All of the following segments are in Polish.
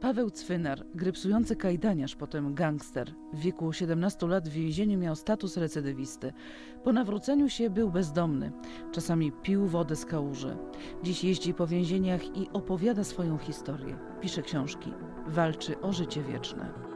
Paweł Cwynar, grypsujący kajdaniarz, potem gangster. W wieku 17 lat w więzieniu miał status recydywisty. Po nawróceniu się był bezdomny. Czasami pił wodę z kałuży. Dziś jeździ po więzieniach i opowiada swoją historię. Pisze książki. Walczy o życie wieczne.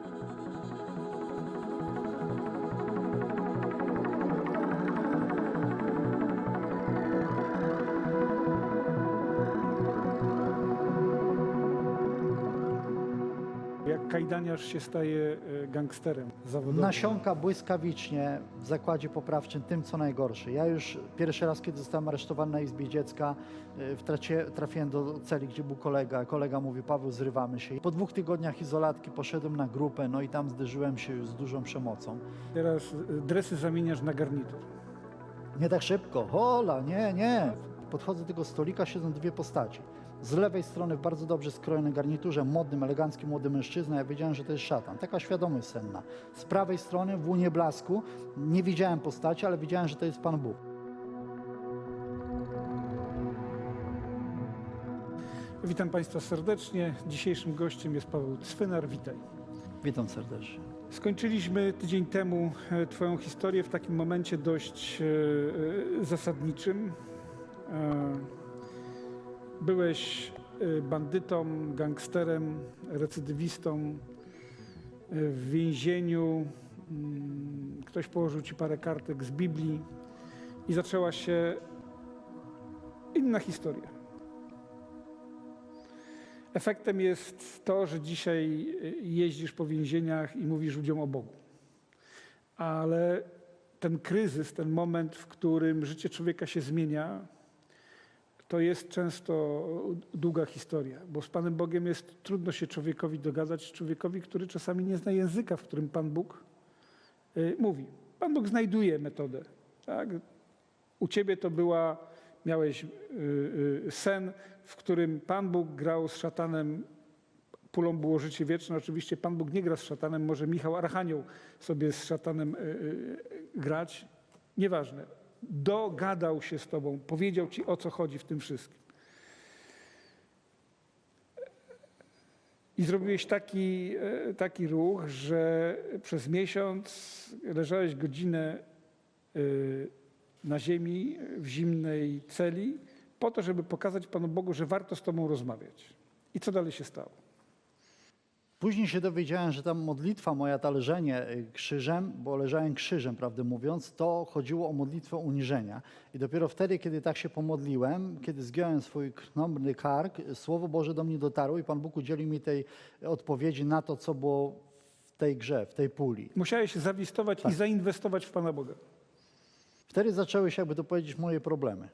Jak kajdaniarz się staje e, gangsterem zawodowym? Nasiąka błyskawicznie w zakładzie poprawczym tym, co najgorsze. Ja już pierwszy raz, kiedy zostałem aresztowany na Izbie Dziecka, w tracie, trafiłem do celi, gdzie był kolega. Kolega mówi, Paweł, zrywamy się. Po dwóch tygodniach izolatki poszedłem na grupę, no i tam zderzyłem się już z dużą przemocą. Teraz e, dresy zamieniasz na garnitur. Nie tak szybko, hola, nie, nie. Podchodzę do tego stolika, siedzą dwie postaci. Z lewej strony w bardzo dobrze skrojonym garniturze, modnym, elegancki młody mężczyzna. Ja wiedziałem, że to jest szatan. Taka świadomość senna. Z prawej strony w łunie blasku nie widziałem postaci, ale widziałem, że to jest Pan Bóg. Witam Państwa serdecznie. Dzisiejszym gościem jest Paweł Cwynar. Witaj. Witam serdecznie. Skończyliśmy tydzień temu e, Twoją historię w takim momencie dość e, e, zasadniczym. Byłeś e, bandytą, gangsterem, recydywistą e, w więzieniu. Mm, Ktoś położył Ci parę kartek z Biblii i zaczęła się inna historia. Efektem jest to, że dzisiaj y, jeździsz po więzieniach i mówisz ludziom o Bogu. Ale ten kryzys, ten moment, w którym życie człowieka się zmienia, to jest często długa historia, bo z Panem Bogiem jest trudno się człowiekowi dogadać, człowiekowi, który czasami nie zna języka, w którym Pan Bóg y, mówi. Pan Bóg znajduje metodę. Tak? U ciebie to była, miałeś y, y, sen, w którym Pan Bóg grał z szatanem, pulą było życie wieczne. Oczywiście Pan Bóg nie gra z szatanem, może Michał Archanioł sobie z szatanem grać. Nieważne. Dogadał się z tobą, powiedział ci o co chodzi w tym wszystkim. I zrobiłeś taki, e, taki ruch, że przez miesiąc leżałeś godzinę y, na ziemi w zimnej celi, po to, żeby pokazać Panu Bogu, że warto z Tobą rozmawiać. I co dalej się stało? Później się dowiedziałem, że ta modlitwa moja, ta leżenie y, krzyżem, bo leżałem krzyżem, prawdę mówiąc, to chodziło o modlitwę uniżenia. I dopiero wtedy, kiedy tak się pomodliłem, kiedy zgiąłem swój krnąbrny kark, Słowo Boże do mnie dotarło i Pan Bóg udzielił mi tej odpowiedzi na to, co było w tej grze, w tej puli. Musiałeś zawistować i zainwestować w Pana Boga. Wtedy zaczęły się, jakby to powiedzieć, moje problemy.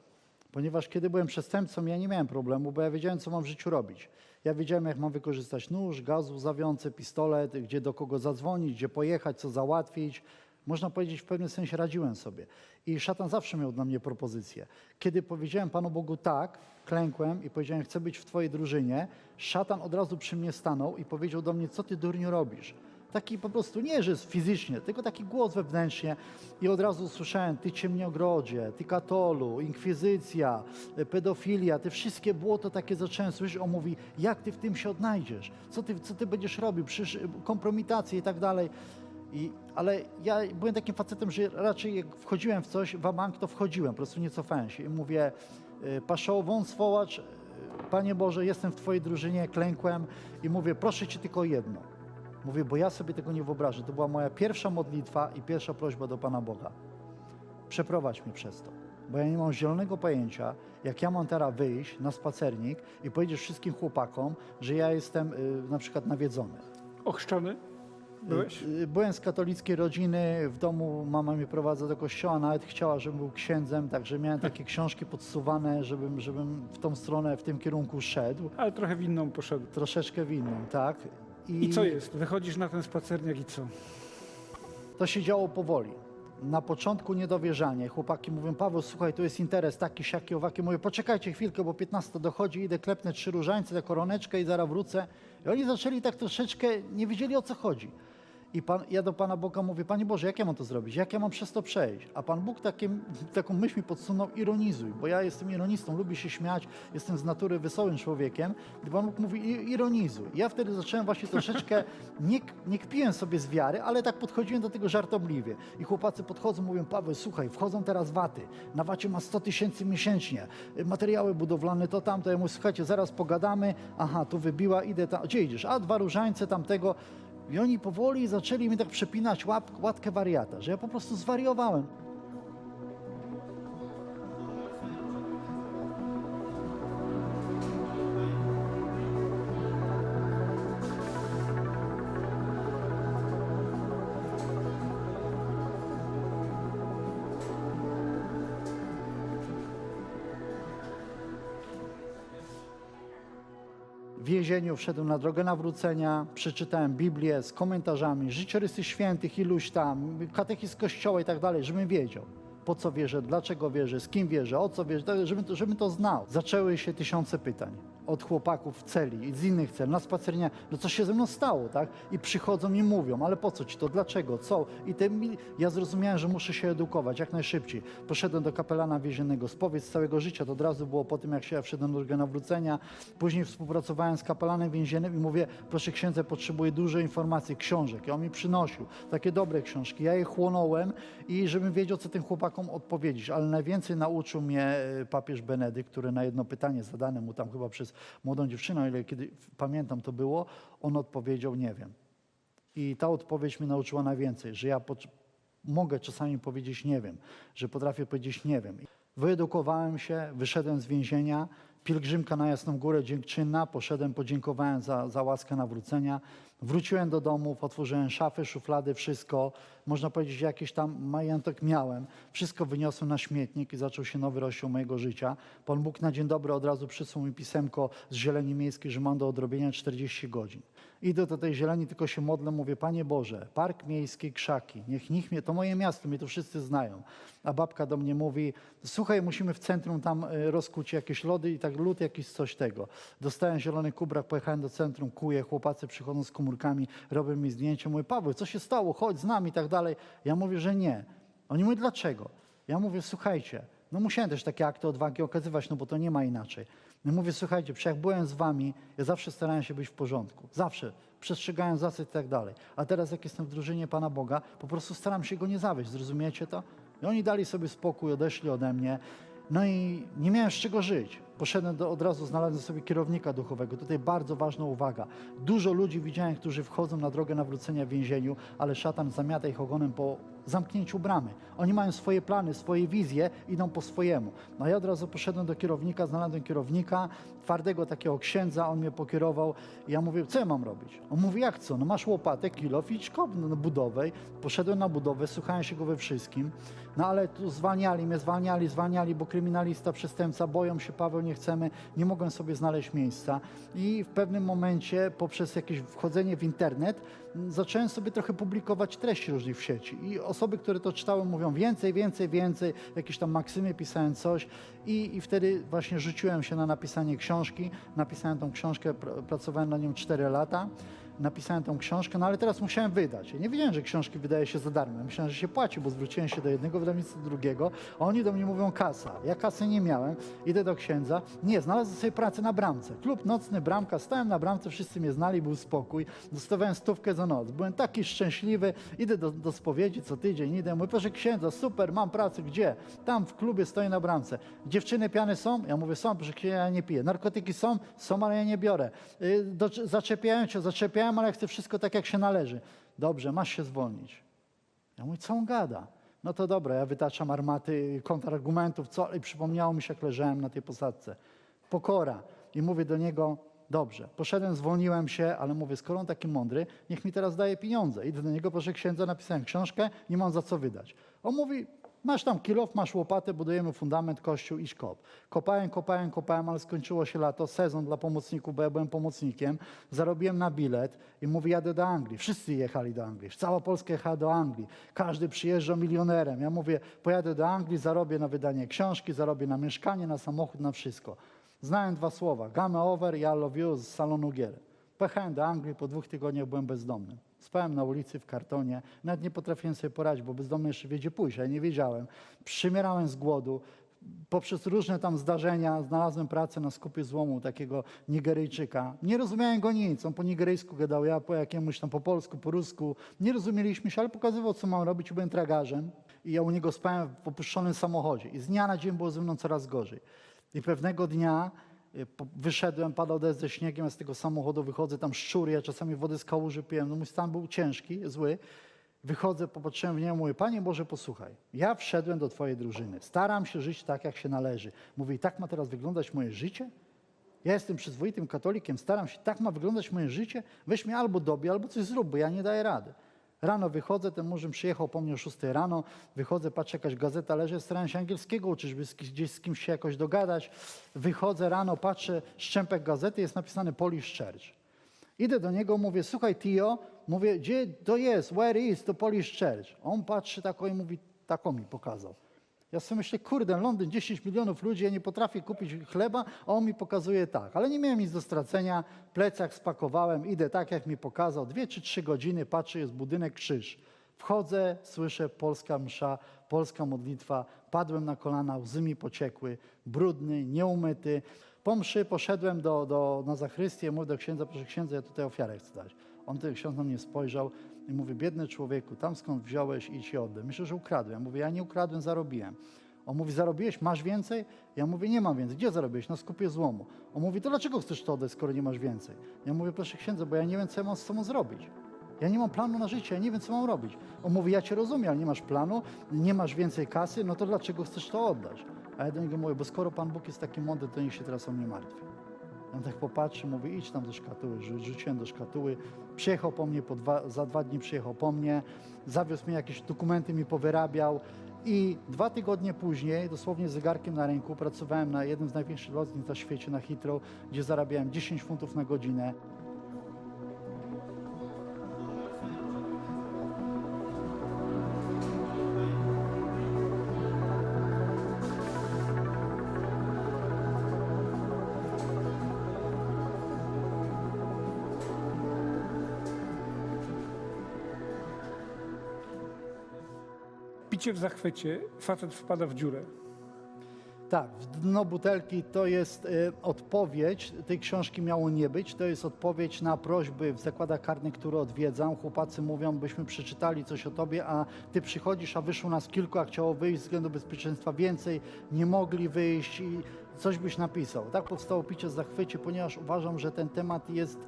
Ponieważ kiedy byłem przestępcą, ja nie miałem problemu, bo ja wiedziałem, co mam w życiu robić. Ja wiedziałem, jak mam wykorzystać nóż, gaz łzawiący, pistolet, gdzie do kogo zadzwonić, gdzie pojechać, co załatwić. Można powiedzieć, w pewnym sensie radziłem sobie. I szatan zawsze miał dla mnie propozycję. Kiedy powiedziałem Panu Bogu tak, klękłem i powiedziałem, chcę być w Twojej drużynie, szatan od razu przy mnie stanął i powiedział do mnie, co Ty durniu robisz? Taki po prostu, nie że fizycznie, tylko taki głos wewnętrznie. I od razu usłyszałem, ty ciemniogrodzie, ty katolu, inkwizycja, e, pedofilia, te wszystkie błoto takie zacząłem słyszeć. On mówi, jak ty w tym się odnajdziesz? Co ty, co ty będziesz robił? Przecież e, kompromitacje i tak dalej. I, ale ja byłem takim facetem, że raczej jak wchodziłem w coś, w bank, to wchodziłem, po prostu nie cofałem się. I mówię, e, paszoł, wąs, wołacz, e, Panie Boże, jestem w Twojej drużynie, klękłem i mówię, proszę Cię tylko jedno. Mówię, bo ja sobie tego nie wyobrażę. To była moja pierwsza modlitwa i pierwsza prośba do Pana Boga. Przeprowadź mnie przez to. Bo ja nie mam zielonego pojęcia, jak ja mam teraz wyjść na spacernik i powiedzieć wszystkim chłopakom, że ja jestem y, na przykład nawiedzony. Ochrzczony byłeś? Y, y, Byłem z katolickiej rodziny, w domu mama mnie prowadza do kościoła, nawet chciała, żebym był księdzem, także miałem takie książki podsuwane, żebym, żebym w tą stronę, w tym kierunku szedł. Ale trochę w inną poszedł. Troszeczkę w inną, tak? I co jest? Wychodzisz na ten spacerniak i co? To się działo powoli. Na początku niedowierzanie. Chłopaki mówią, Paweł, słuchaj, tu jest interes taki, siaki, owaki. Mówię, poczekajcie chwilkę, bo 15 dochodzi, idę klepnę trzy różańce, tę koroneczkę i zaraz wrócę. I oni zaczęli tak troszeczkę, nie wiedzieli o co chodzi. I pan, ja do Pana Boga mówię, Panie Boże, jak ja mam to zrobić? Jak ja mam przez to przejść? A Pan Bóg takim, taką myśl mi podsunął, ironizuj, bo ja jestem ironistą, lubię się śmiać, jestem z natury wesołym człowiekiem. I Pan Bóg mówi, "I- ironizuj. Ja wtedy zacząłem właśnie troszeczkę, nie, nie kpiłem sobie z wiary, ale tak podchodziłem do tego żartobliwie. I chłopacy podchodzą, mówią, Paweł, słuchaj, wchodzą teraz waty. Na wacie ma 100 tysięcy miesięcznie. Materiały budowlane, to tamto. Ja mówię, słuchajcie, zaraz pogadamy. Aha, tu wybiła, idę tam. Gdzie idziesz? A, dwa różańce tamtego. I oni powoli zaczęli mi tak przepinać łap, łatkę wariata, że ja po prostu zwariowałem. Więzieniu wszedłem na drogę nawrócenia, przeczytałem Biblię z komentarzami, życiorysy świętych, iluś tam, katechizm kościoła i tak dalej, żebym wiedział, po co wierzę, dlaczego wierzę, z kim wierzę, o co wierzę, tak, żebym żebym to znał. Zaczęły się tysiące pytań od chłopaków w celi z innych cel, na spacernie, no co się ze mną stało, tak? I przychodzą i mówią, ale po co ci to, dlaczego, co? I te, ja zrozumiałem, że muszę się edukować jak najszybciej. Poszedłem do kapelana więziennego, spowiedź całego życia, to od razu było po tym, jak się ja wszedłem do nawrócenia. Później współpracowałem z kapelanem więziennym i mówię, proszę księdza, potrzebuję dużo informacji, książek. I on mi przynosił takie dobre książki. Ja je chłonąłem i żebym wiedział, co tym chłopakom odpowiedzieć. Ale najwięcej nauczył mnie e, papież Benedykt, który na jedno pytanie zadane mu tam chyba przez młodą dziewczynę, o ile kiedy pamiętam to było, on odpowiedział, nie wiem. I ta odpowiedź mnie nauczyła najwięcej, że ja mogę czasami powiedzieć nie wiem, że potrafię powiedzieć nie wiem. Wyedukowałem się, wyszedłem z więzienia, pielgrzymka na Jasną Górę dziękczynna, poszedłem, podziękowałem za, za łaskę nawrócenia. Wróciłem do domu, otworzyłem szafy, szuflady, wszystko. Można powiedzieć, jakiś tam majątek miałem. Wszystko wyniosłem na śmietnik i zaczął się nowy rozdział mojego życia. Pan Bóg na dzień dobry od razu przysłał mi pisemko z Zieleni Miejskiej, że mam do odrobienia 40 godzin. Idę do tej zieleni, tylko się modlę, mówię, Panie Boże, park miejski, krzaki, niech, niech mnie, to moje miasto, mnie to wszyscy znają. A babka do mnie mówi, słuchaj, musimy w centrum tam y, rozkuć jakieś lody i tak lód jakiś coś tego. Dostałem zielony kubrak, pojechałem do centrum, kuję, chłopacy przychodzą z komórkami, robią mi zdjęcie, Paweł, co się stało, chodź z nami i tak dalej. Ja mówię, że nie. Oni mówią, dlaczego? Ja mówię, słuchajcie, no musiałem też takie akty odwagi okazywać, no bo to nie ma inaczej. Mówię, słuchajcie, przecież jak byłem z wami, ja zawsze starałem się być w porządku. Zawsze. Przestrzegałem zasad i tak dalej. A teraz jak jestem w drużynie Pana Boga, po prostu staram się Go nie zawieść. Zrozumiecie to? I oni dali sobie spokój, odeszli ode mnie. No i nie miałem z czego żyć. Poszedłem do, od razu, znalazłem sobie kierownika duchowego. Tutaj bardzo ważna uwaga. Dużo ludzi widziałem, którzy wchodzą na drogę nawrócenia w więzieniu, ale szatan zamiata ich ogonem po zamknięciu bramy. Oni mają swoje plany, swoje wizje, idą po swojemu. No ja od razu poszedłem do kierownika, znalazłem kierownika, twardego takiego księdza, on mnie pokierował. Ja mówię, co ja mam robić? On mówi, jak co? No masz łopatę, kilof, idź kop na budowę. Poszedłem na budowę, słuchałem się go we wszystkim. No ale tu zwalniali mnie, zwalniali, zwalniali, bo kryminalista, przestępca, boją się, Paweł, nie chcemy, nie mogłem sobie znaleźć miejsca. I w pewnym momencie poprzez jakieś wchodzenie w internet zacząłem sobie trochę publikować treści różnych w sieci. I osoby, które to czytały, mówią więcej, więcej, więcej, jakieś tam maksymy pisałem coś. I, I wtedy właśnie rzuciłem się na napisanie książki. Napisałem tą książkę, pr- pracowałem na nią 4 lata napisałem tą książkę, no ale teraz musiałem wydać. Ja nie wiedziałem, że książki wydaje się za darmo. Myślałem, że się płaci, bo zwróciłem się do jednego wydawnictwa, do drugiego, a oni do mnie mówią kasa. Ja kasy nie miałem, idę do księdza. Nie, znalazłem sobie pracę na bramce. Klub nocny, bramka, stałem na bramce, wszyscy mnie znali, był spokój. Dostawałem stówkę za noc. Byłem taki szczęśliwy, idę do, do spowiedzi co tydzień, idę, mówię, proszę księdza, super, mam pracę, gdzie? Tam w klubie stoję na bramce. Dziewczyny piane są? Ja mówię, są, proszę księdza, ja nie piję. Narkotyki są? Są, ale ja nie biorę. Y, Do, zaczepiają cię, zaczepiają, ale ja chcę wszystko tak, jak się należy. Dobrze, masz się zwolnić. Ja mówię, co on gada? No to dobra, ja wytaczam armaty kontrargumentów, co? I przypomniało mi się, jak leżałem na tej posadce. Pokora. I mówię do niego, dobrze, poszedłem, zwolniłem się, ale mówię, skoro on taki mądry, niech mi teraz daje pieniądze. Idę do niego, proszę księdza, napisałem książkę, nie mam za co wydać. On mówi, masz tam kilof, masz łopatę, budujemy fundament, kościół, idź kop. Kopałem, kopałem, kopałem, ale skończyło się lato, sezon dla pomocników, bo ja byłem pomocnikiem, zarobiłem na bilet i mówię, jadę do Anglii. Wszyscy jechali do Anglii, cała Polska jechała do Anglii. Każdy przyjeżdżał milionerem. Ja mówię, pojadę do Anglii, zarobię na wydanie książki, zarobię na mieszkanie, na samochód, na wszystko. Znałem dwa słowa, game over i I love you z salonu gier. Pojechałem do Anglii, po dwóch tygodniach byłem bezdomnym. Spałem na ulicy w kartonie, nawet nie potrafiłem sobie poradzić, bo bezdomny jeszcze wiedzie pójść, ja nie wiedziałem. Przymierałem z głodu. Poprzez różne tam zdarzenia znalazłem pracę na skupie złomu takiego Nigeryjczyka. Nie rozumiałem go nic, on po nigeryjsku gadał, ja po jakiemuś tam po polsku, po rusku. Nie rozumieliśmy się, ale pokazywał, co mam robić, byłem tragarzem. I ja u niego spałem w opuszczonym samochodzie. I z dnia na dzień było ze mną coraz gorzej. I pewnego dnia wyszedłem, padał deszcz ze śniegiem, ja z tego samochodu wychodzę, tam szczury, ja czasami wodę z kałuży piłem, no mój stan był ciężki, zły. Wychodzę, popatrzyłem w niego, mówię, Panie Boże, posłuchaj, ja wszedłem do Twojej drużyny, staram się żyć tak, jak się należy. Mówię, i tak ma teraz wyglądać moje życie? Ja jestem przyzwoitym katolikiem, staram się, tak ma wyglądać moje życie? Weź mnie albo dobie, albo coś zrób, bo ja nie daję rady. Rano wychodzę, ten murzyn przyjechał po mnie o 6 rano, wychodzę, patrzę, jakaś gazeta leży, starałem się angielskiego uczyć, z, gdzieś z kimś się jakoś dogadać. Wychodzę rano, patrzę, szczępek gazety, jest napisane Polish Church. Idę do niego, mówię, słuchaj Tio, mówię, gdzie to jest, where is to Polish Church? On patrzy tako i mówi, taką mi pokazał. Ja sobie myślę, kurde, Londyn, 10 milionów ludzi, ja nie potrafię kupić chleba, a on mi pokazuje tak. Ale nie miałem nic do stracenia, plecak spakowałem, idę tak, jak mi pokazał. Dwie czy trzy godziny, patrzę, jest budynek, krzyż. Wchodzę, słyszę polska msza, polska modlitwa, padłem na kolana, łzy mi pociekły, brudny, nieumyty. Po mszy poszedłem do, do, na zachrystię, mówię do księdza, proszę księdza, ja tutaj ofiarę chcę dać. On ten ksiądz na mnie spojrzał i mówi, biedny człowieku, tam skąd wziąłeś, i oddaj. Myślę, że ukradłem. Ja mówię, ja nie ukradłem, zarobiłem. On mówi, zarobiłeś, masz więcej? Ja mówię, nie mam więcej. Gdzie zarobiłeś? Na skupie złomu. On mówi, to dlaczego chcesz to oddać, skoro nie masz więcej? Ja mówię, proszę księdza, bo ja nie wiem, co ja mam z sobą zrobić. Ja nie mam planu na życie, ja nie wiem, co mam robić. On mówi, ja cię rozumiem, ale nie masz planu, nie masz więcej kasy, no to dlaczego chcesz to oddać? A ja do niego mówię, bo skoro Pan Bóg jest taki mądry, to niech się teraz o mnie martwi. On tak popatrzy, mówi, idź tam do szkatuły. Rzu- Rzuciłem do szkatuły. Przyjechał po mnie, po dwa, za dwa dni przyjechał po mnie, zawiózł mi jakieś dokumenty, mi powyrabiał. I dwa tygodnie później, dosłownie zegarkiem na ręku, pracowałem na jednym z największych lotnisk na świecie, na Heathrow, gdzie zarabiałem 10 funtów na godzinę. Picie w zachwycie, facet wpada w dziurę. Tak, dno butelki to jest y, odpowiedź, tej książki miało nie być, to jest odpowiedź na prośby w zakładach karnych, które odwiedzam. Chłopacy mówią, byśmy przeczytali coś o tobie, a ty przychodzisz, a wyszło nas kilku, a chciało wyjść z względu bezpieczeństwa więcej, nie mogli wyjść i coś byś napisał. Tak powstało picie w zachwycie, ponieważ uważam, że ten temat jest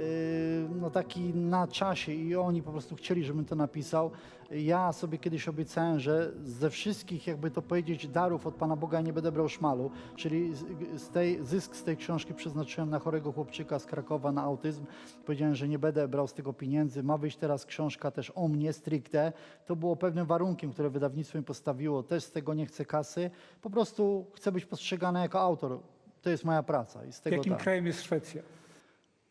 y, no, taki na czasie i oni po prostu chcieli, żebym to napisał. Ja sobie kiedyś obiecałem, że ze wszystkich, jakby to powiedzieć, darów od Pana Boga nie będę brał szmalu, czyli z, z tej, zysk z tej książki przeznaczyłem na chorego chłopczyka z Krakowa na autyzm. Powiedziałem, że nie będę brał z tego pieniędzy. Ma wyjść teraz książka też o mnie stricte. To było pewnym warunkiem, które wydawnictwo mi postawiło. Też z tego nie chcę kasy. Po prostu chcę być postrzegany jako autor. To jest moja praca. I z tego Jakim tak krajem jest Szwecja?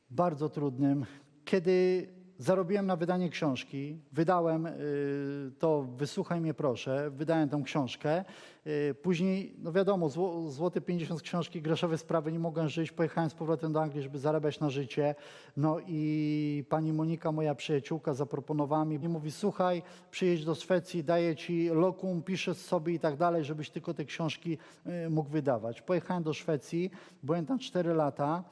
bardzo trudnym. Kiedy zarobiłem na wydanie książki, wydałem y, to Wysłuchaj mnie proszę, wydałem tą książkę. Y, Później, no wiadomo, zło, złoty 50 z książki, groszowe sprawy, nie mogłem żyć. Pojechałem z powrotem do Anglii, żeby zarabiać na życie. No i pani Monika, moja przyjaciółka, zaproponowała mi i mówi, słuchaj, przyjedź do Szwecji, daję ci lokum, piszesz sobie i tak dalej, żebyś tylko te książki y, mógł wydawać. Pojechałem do Szwecji, byłem tam 4 lata.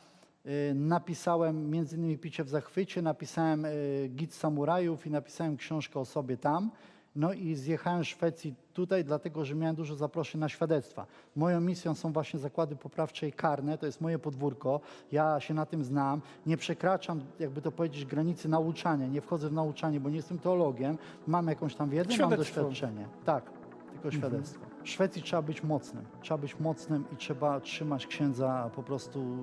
Y, Napisałem między innymi Picie w zachwycie, napisałem y, Git Samurajów i napisałem książkę o sobie tam. No i zjechałem z Szwecji tutaj, dlatego że miałem dużo zaproszeń na świadectwa. Moją misją są właśnie zakłady poprawcze i karne, to jest moje podwórko. Ja się na tym znam. Nie przekraczam, jakby to powiedzieć, granicy nauczania. Nie wchodzę w nauczanie, bo nie jestem teologiem. Mam jakąś tam wiedzę, mam Świadectwo. doświadczenie. Tak, tylko świadectwo. W Szwecji trzeba być mocnym. Trzeba być mocnym i trzeba trzymać księdza, po prostu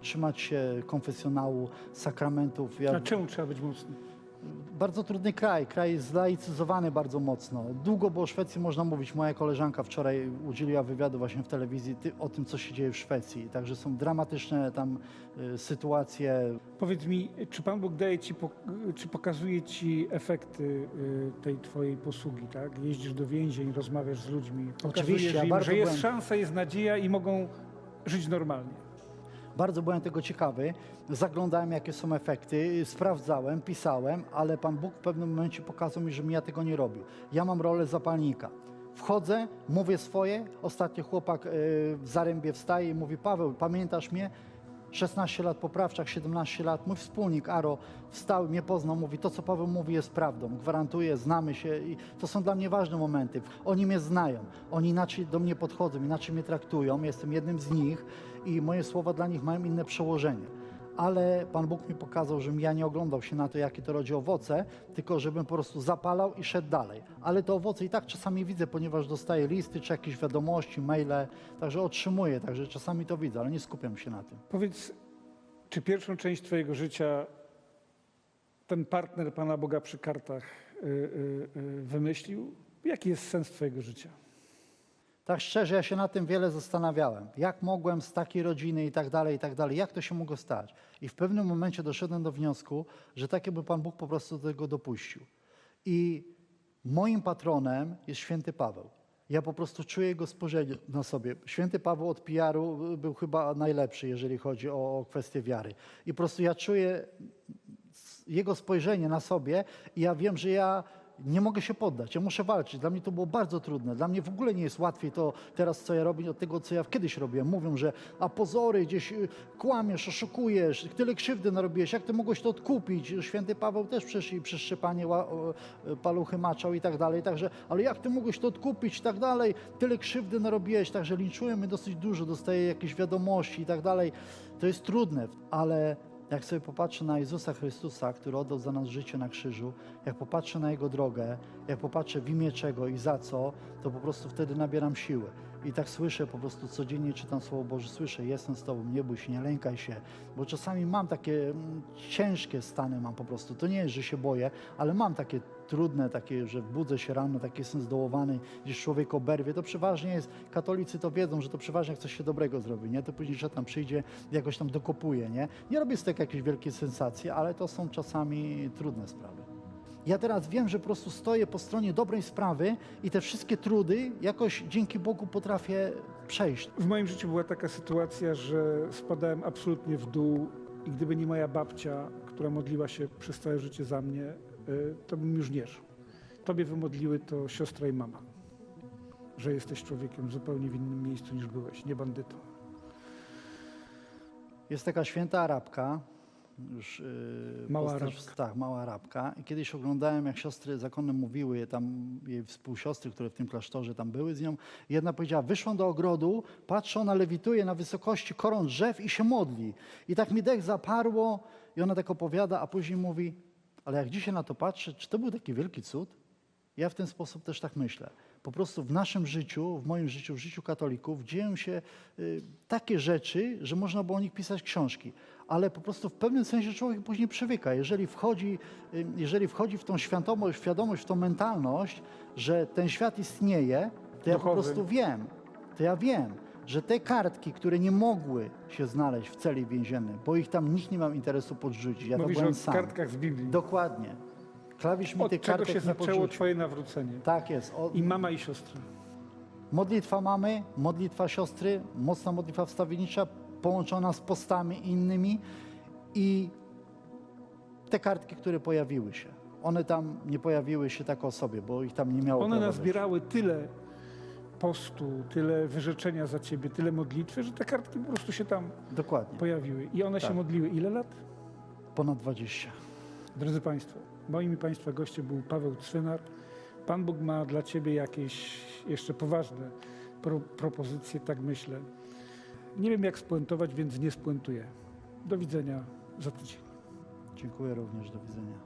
trzymać się konfesjonału, sakramentów. Ja, A czemu trzeba być mocny? Bardzo trudny kraj, kraj zlaicyzowany bardzo mocno. Długo, bo o Szwecji można mówić. Moja koleżanka wczoraj udzieliła wywiadu właśnie w telewizji o tym, co się dzieje w Szwecji. Także są dramatyczne tam y, sytuacje. Powiedz mi, czy Pan Bóg daje ci, czy pokazuje ci efekty y, tej twojej posługi, tak? Jeździsz do więzień, rozmawiasz z ludźmi, pokazujesz ja im, że jest byłem- szansa, jest nadzieja i mogą żyć normalnie. Bardzo byłem tego ciekawy. Zaglądałem, jakie są efekty, sprawdzałem, pisałem, ale Pan Bóg w pewnym momencie pokazał mi, że ja tego nie robił. Ja mam rolę zapalnika. Wchodzę, mówię swoje. Ostatnio chłopak y, w zarębie wstaje i mówi: Paweł, pamiętasz mnie? 16 lat po prawczach, 17 lat. Mój wspólnik Aro wstał, mnie poznał, mówi: To, co Paweł mówi, jest prawdą. Gwarantuję, znamy się i to są dla mnie ważne momenty. Oni mnie znają, oni inaczej do mnie podchodzą, inaczej mnie traktują. Jestem jednym z nich i moje słowa dla nich mają inne przełożenie. Ale Pan Bóg mi pokazał, żebym ja nie oglądał się na to, jakie to rodzi owoce, tylko żebym po prostu zapalał i szedł dalej. Ale te owoce i tak czasami widzę, ponieważ dostaję listy czy jakieś wiadomości, maile, także otrzymuję, także czasami to widzę, ale nie skupiam się na tym. Powiedz, czy pierwszą część Twojego życia ten partner Pana Boga przy kartach y, y, y, wymyślił? Jaki jest sens Twojego życia? Tak szczerze, ja się nad tym wiele zastanawiałem. Jak mogłem z takiej rodziny i tak dalej, i tak dalej, jak to się mogło stać? I w pewnym momencie doszedłem do wniosku, że tak jakby Pan Bóg po prostu do tego dopuścił. I moim patronem jest święty Paweł. Ja po prostu czuję jego spojrzenie na sobie. Święty Paweł od PR-u był chyba najlepszy, jeżeli chodzi o, o kwestię wiary. I po prostu ja czuję jego spojrzenie na sobie i ja wiem, że ja nie mogę się poddać, ja muszę walczyć. Dla mnie to było bardzo trudne. Dla mnie w ogóle nie jest łatwiej to teraz, co ja robię, od tego, co ja kiedyś robiłem. Mówią, że a pozory, gdzieś y, kłamiesz, oszukujesz, tyle krzywdy narobiłeś, jak ty mogłeś to odkupić? Święty Paweł też przecież i przez szczepanie y, paluchy maczał i tak dalej, także, ale jak ty mogłeś to odkupić i tak dalej? Tyle krzywdy narobiłeś, także linczują mnie dosyć dużo, dostaję jakieś wiadomości i tak dalej. To jest trudne, ale jak sobie popatrzę na Jezusa Chrystusa, który oddał za nas życie na krzyżu, jak popatrzę na Jego drogę, jak popatrzę w imię czego i za co, to po prostu wtedy nabieram siły. I tak słyszę, po prostu codziennie czytam Słowo Boże, słyszę, jestem z Tobą, nie bój się, nie lękaj się, bo czasami mam takie mm, ciężkie stany, mam po prostu. To nie jest, że się boję, ale mam takie trudne, takie, że budzę się rano, taki jestem zdołowany, gdzieś człowiek oberwie. To przeważnie jest, katolicy to wiedzą, że to przeważnie jak coś się dobrego zrobi, nie? To później szatan przyjdzie, jakoś tam dokopuje, nie? Nie robię z tego jakiejś wielkiej sensacji, ale to są czasami trudne sprawy. Ja teraz wiem, że po prostu stoję po stronie dobrej sprawy i te wszystkie trudy jakoś dzięki Bogu potrafię przejść. W moim życiu była taka sytuacja, że spadałem absolutnie w dół i gdyby nie moja babcia, która modliła się przez całe życie za mnie, y, to bym już nie żył. Tobie wymodliły to siostra i mama, że jesteś człowiekiem zupełnie w innym miejscu niż byłeś, nie bandytą. Jest taka święta Arabka, już yy, Mała postać- Arabka. Tak, mała Arabka. I kiedyś oglądałem, jak siostry zakonne mówiły, tam jej współsiostry, które w tym klasztorze tam były z nią. Jedna powiedziała, wyszłam do ogrodu, patrzę, ona lewituje na wysokości koron drzew i się modli. I tak mi dech zaparło i ona tak opowiada, a później mówi, ale jak dzisiaj na to patrzę, czy to był taki wielki cud? Ja w ten sposób też tak myślę. Po prostu w naszym życiu, w moim życiu, w życiu katolików dzieją się y, takie rzeczy, że można było o nich pisać książki. Ale po prostu w pewnym sensie człowiek później przywyka. Jeżeli wchodzi, y, jeżeli wchodzi w tą świadomość, świadomość, w tą mentalność, że ten świat istnieje, to ja po prostu wiem, to ja wiem, że te kartki, które nie mogły się znaleźć w celi więziennej, bo ich tam nikt nie miał interesu podrzucić, ja Mówisz to byłem o sam. kartkach z Biblii. Dokładnie. Klawisz mi Od tych czego się zaczęło podrzucił. Twoje nawrócenie? Tak jest. O, I mama i siostra. Modlitwa mamy, modlitwa siostry, mocna modlitwa wstawiennicza połączona z postami innymi i te kartki, które pojawiły się. One tam nie pojawiły się tak o sobie, bo ich tam nie miało. One nazbierały tyle postu, tyle wyrzeczenia za Ciebie, tyle modlitwy, że te kartki po prostu się tam Dokładnie. pojawiły. I one się Tak. modliły ile lat? Ponad 20. Drodzy Państwo, moim i Państwa gościem był Paweł Cwynar. Pan Bóg ma dla Ciebie jakieś jeszcze poważne pro, propozycje, tak myślę. Nie wiem jak spuentować, więc nie spuentuję. Do widzenia za tydzień. Dziękuję również. Do widzenia.